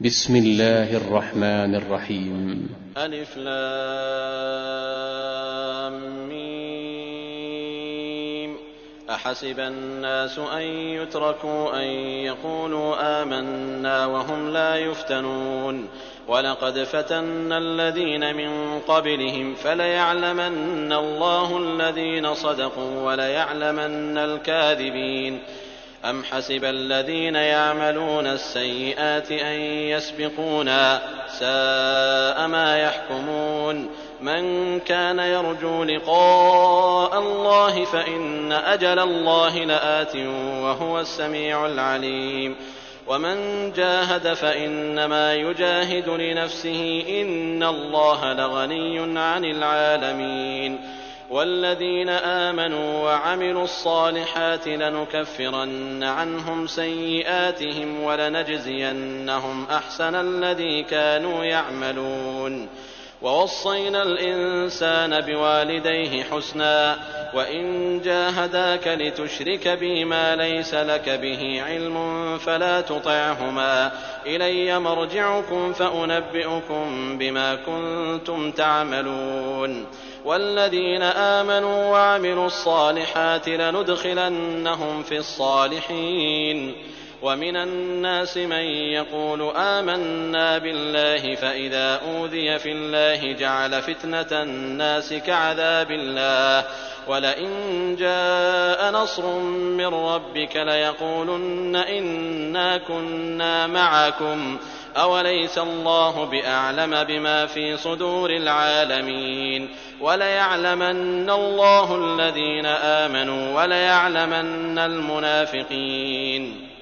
بسم الله الرحمن الرحيم. ألف لام ميم. أحسب الناس أن يتركوا أن يقولوا آمنا وهم لا يفتنون. ولقد فتنا الذين من قبلهم فليعلمن الله الذين صدقوا وليعلمن الكاذبين. أم حسب الذين يعملون السيئات أن يسبقونا ساء ما يحكمون من كان يرجو لقاء الله فإن أجل الله لآت وهو السميع العليم ومن جاهد فإنما يجاهد لنفسه إن الله لغني عن العالمين والذين آمنوا وعملوا الصالحات لنكفرن عنهم سيئاتهم ولنجزينهم أحسن الذي كانوا يعملون. ووصينا الإنسان بوالديه حسنا وإن جاهداك لتشرك بي ما ليس لك به علم فلا تطعهما. إلي مرجعكم فأنبئكم بما كنتم تعملون. والذين آمنوا وعملوا الصالحات لندخلنهم في الصالحين. ومن الناس من يقول آمنا بالله فإذا أوذي في الله جعل فتنة الناس كعذاب الله. ولئن جاء نصر من ربك ليقولن إنا كنا معكم. أوليس الله بأعلم بما في صدور العالمين وليعلمن الله الذين آمنوا وليعلمن المنافقين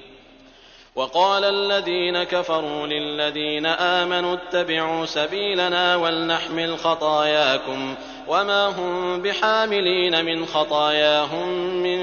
وقال الذين كفروا للذين آمنوا اتبعوا سبيلنا ولنحمل خطاياكم وما هم بحاملين من خطاياهم من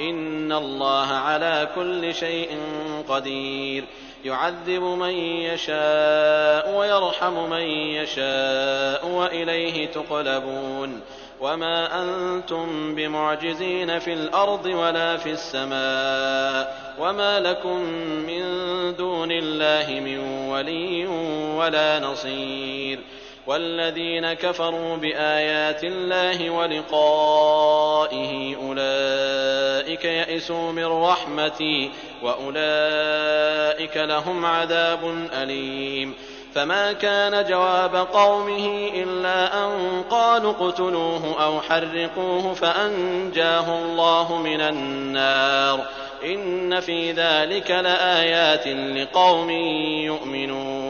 إن الله على كل شيء قدير. يعذب من يشاء ويرحم من يشاء وإليه تقلبون. وما أنتم بمعجزين في الأرض ولا في السماء. وما لكم من دون الله من ولي ولا نصير. والذين كفروا بآيات الله ولقائه أولئك يئسوا من رحمتي وأولئك لهم عذاب أليم. فما كان جواب قومه إلا أن قالوا اقتلوه أو حرقوه فأنجاه الله من النار. إن في ذلك لآيات لقوم يؤمنون.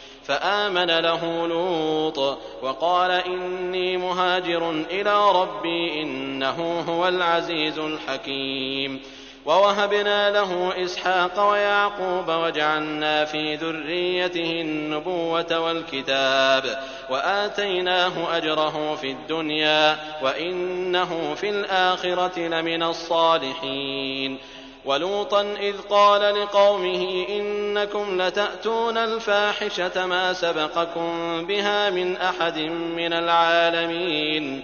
فآمن له لوط وقال إني مهاجر إلى ربي إنه هو العزيز الحكيم. ووهبنا له إسحاق ويعقوب وجعلنا في ذريته النبوة والكتاب وآتيناه أجره في الدنيا وإنه في الآخرة لمن الصالحين. ولوطا إذ قال لقومه إنكم لتأتون الفاحشة ما سبقكم بها من أحد من العالمين.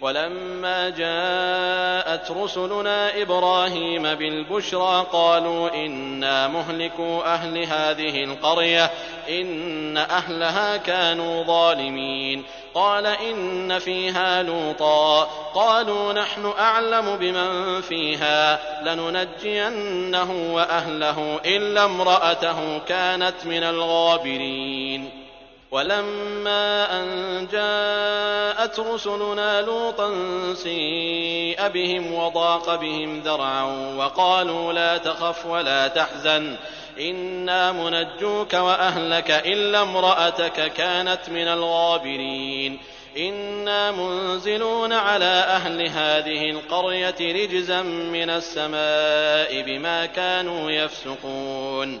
ولما جاءت رسلنا إبراهيم بالبشرى قالوا إنا مهلكو أهل هذه القرية إن أهلها كانوا ظالمين. قال إن فيها لوطا قالوا نحن أعلم بمن فيها لننجينه وأهله إلا امرأته كانت من الغابرين. ولما أن جاءت رسلنا لوطا سيء بهم وضاق بهم ذرعا وقالوا لا تخف ولا تحزن إنا منجوك وأهلك إلا امرأتك كانت من الغابرين. إنا منزلون على أهل هذه القرية رجزا من السماء بما كانوا يفسقون.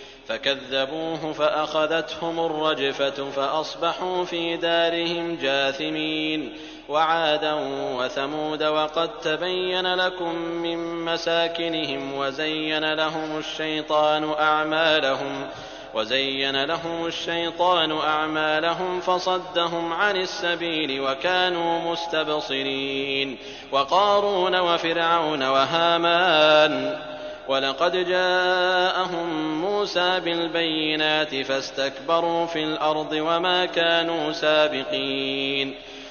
فكذبوه فأخذتهم الرجفة فأصبحوا في دارهم جاثمين وعادا وثمود وقد تبين لكم من مساكنهم وزين لهم الشيطان أعمالهم وزين لهم الشيطان أعمالهم فصدهم عن السبيل وكانوا مستبصرين وقارون وفرعون وهامان ولقد جاءهم موسى بالبينات فاستكبروا في الأرض وما كانوا سابقين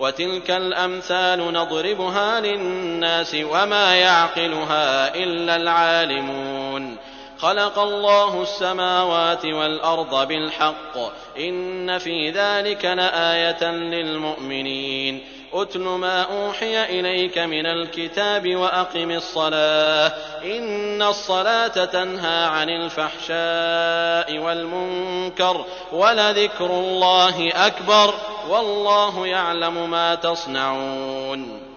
وتلك الأمثال نضربها للناس وما يعقلها إلا العالمون. خلق الله السماوات والأرض بالحق. إن في ذلك لآية للمؤمنين. أتل ما أوحي إليك من الكتاب وأقم الصلاة. إن الصلاة تنهى عن الفحشاء والمنكر ولذكر الله أكبر. والله يعلم ما تصنعون.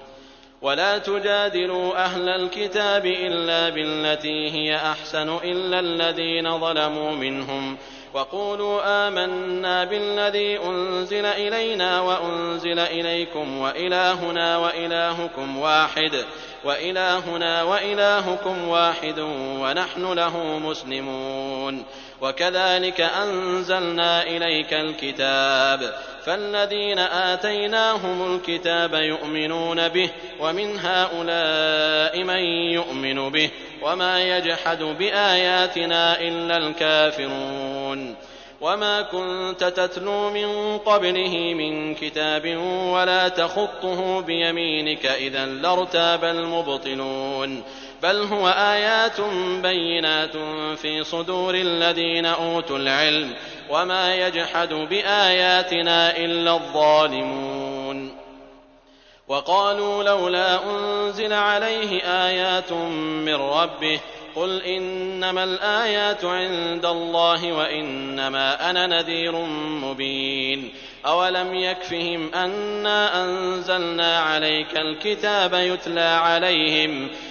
ولا تجادلوا أهل الكتاب إلا بالتي هي أحسن إلا الذين ظلموا منهم وقولوا آمنا بالذي أنزل إلينا وأنزل إليكم وإلهنا وإلهكم واحد وإلهنا وإلهكم واحد ونحن له مسلمون. وكذلك أنزلنا إليك الكتاب فالذين آتيناهم الكتاب يؤمنون به ومن هؤلاء من يؤمن به وما يجحد بآياتنا إلا الكافرون. وما كنت تتلو من قبله من كتاب ولا تخطه بيمينك إذا لارتاب المبطلون. بل هو آيات بينات في صدور الذين أوتوا العلم. وما يجحد بآياتنا إلا الظالمون وقالوا لولا أنزل عليه آيات من ربه قل إنما الآيات عند الله وإنما أنا نذير مبين أولم يكفهم أنا أنزلنا عليك الكتاب يتلى عليهم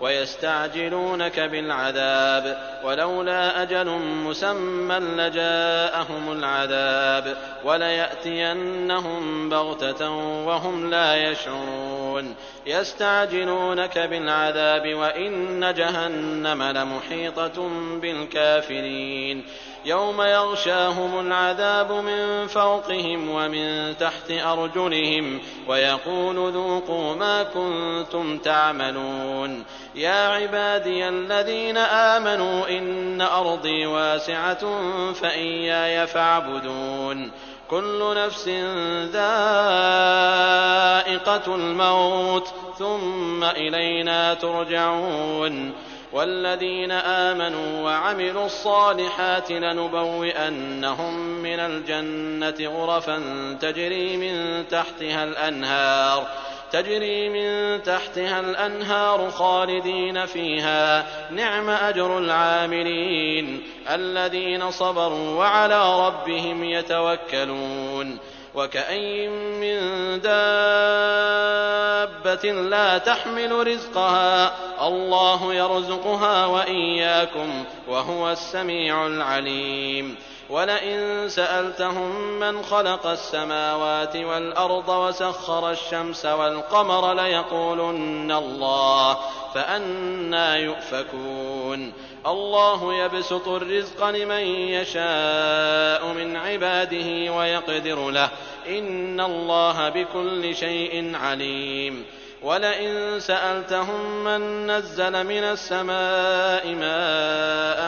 ويستعجلونك بالعذاب ولولا أجل مسمى لجاءهم العذاب وليأتينهم بغتة وهم لا يشعرون يستعجلونك بالعذاب وإن جهنم لمحيطة بالكافرين يوم يغشاهم العذاب من فوقهم ومن تحت أرجلهم ويقول ذوقوا ما كنتم تعملون. يا عبادي الذين آمنوا إن أرضي واسعة فإياي فاعبدون. كل نفس ذائقة الموت ثم إلينا ترجعون. والذين آمنوا وعملوا الصالحات لنبوئنهم من الجنة غرفا تجري من تحتها الأنهار تجري من تحتها الأنهار خالدين فيها. نعم أجر العاملين الذين صبروا وعلى ربهم يتوكلون. وكأين من دابة لا تحمل رزقها. الله يرزقها وإياكم وهو السميع العليم. ولئن سألتهم من خلق السماوات والأرض وسخر الشمس والقمر ليقولن الله فأنا يؤفكون. الله يبسط الرزق لمن يشاء من عباده ويقدر له. إن الله بكل شيء عليم. ولئن سألتهم من نزل من السماء ماء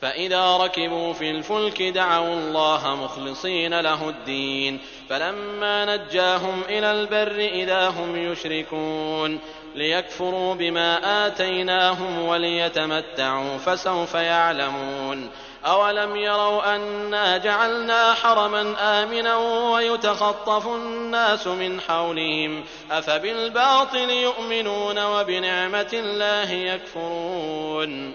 فإذا ركبوا في الفلك دعوا الله مخلصين له الدين. فلما نجاهم إلى البر إذا هم يشركون. ليكفروا بما آتيناهم وليتمتعوا فسوف يعلمون. أولم يروا أنا جعلنا حرما آمنا ويتخطف الناس من حولهم؟ أفبالباطل يؤمنون وبنعمة الله يكفرون.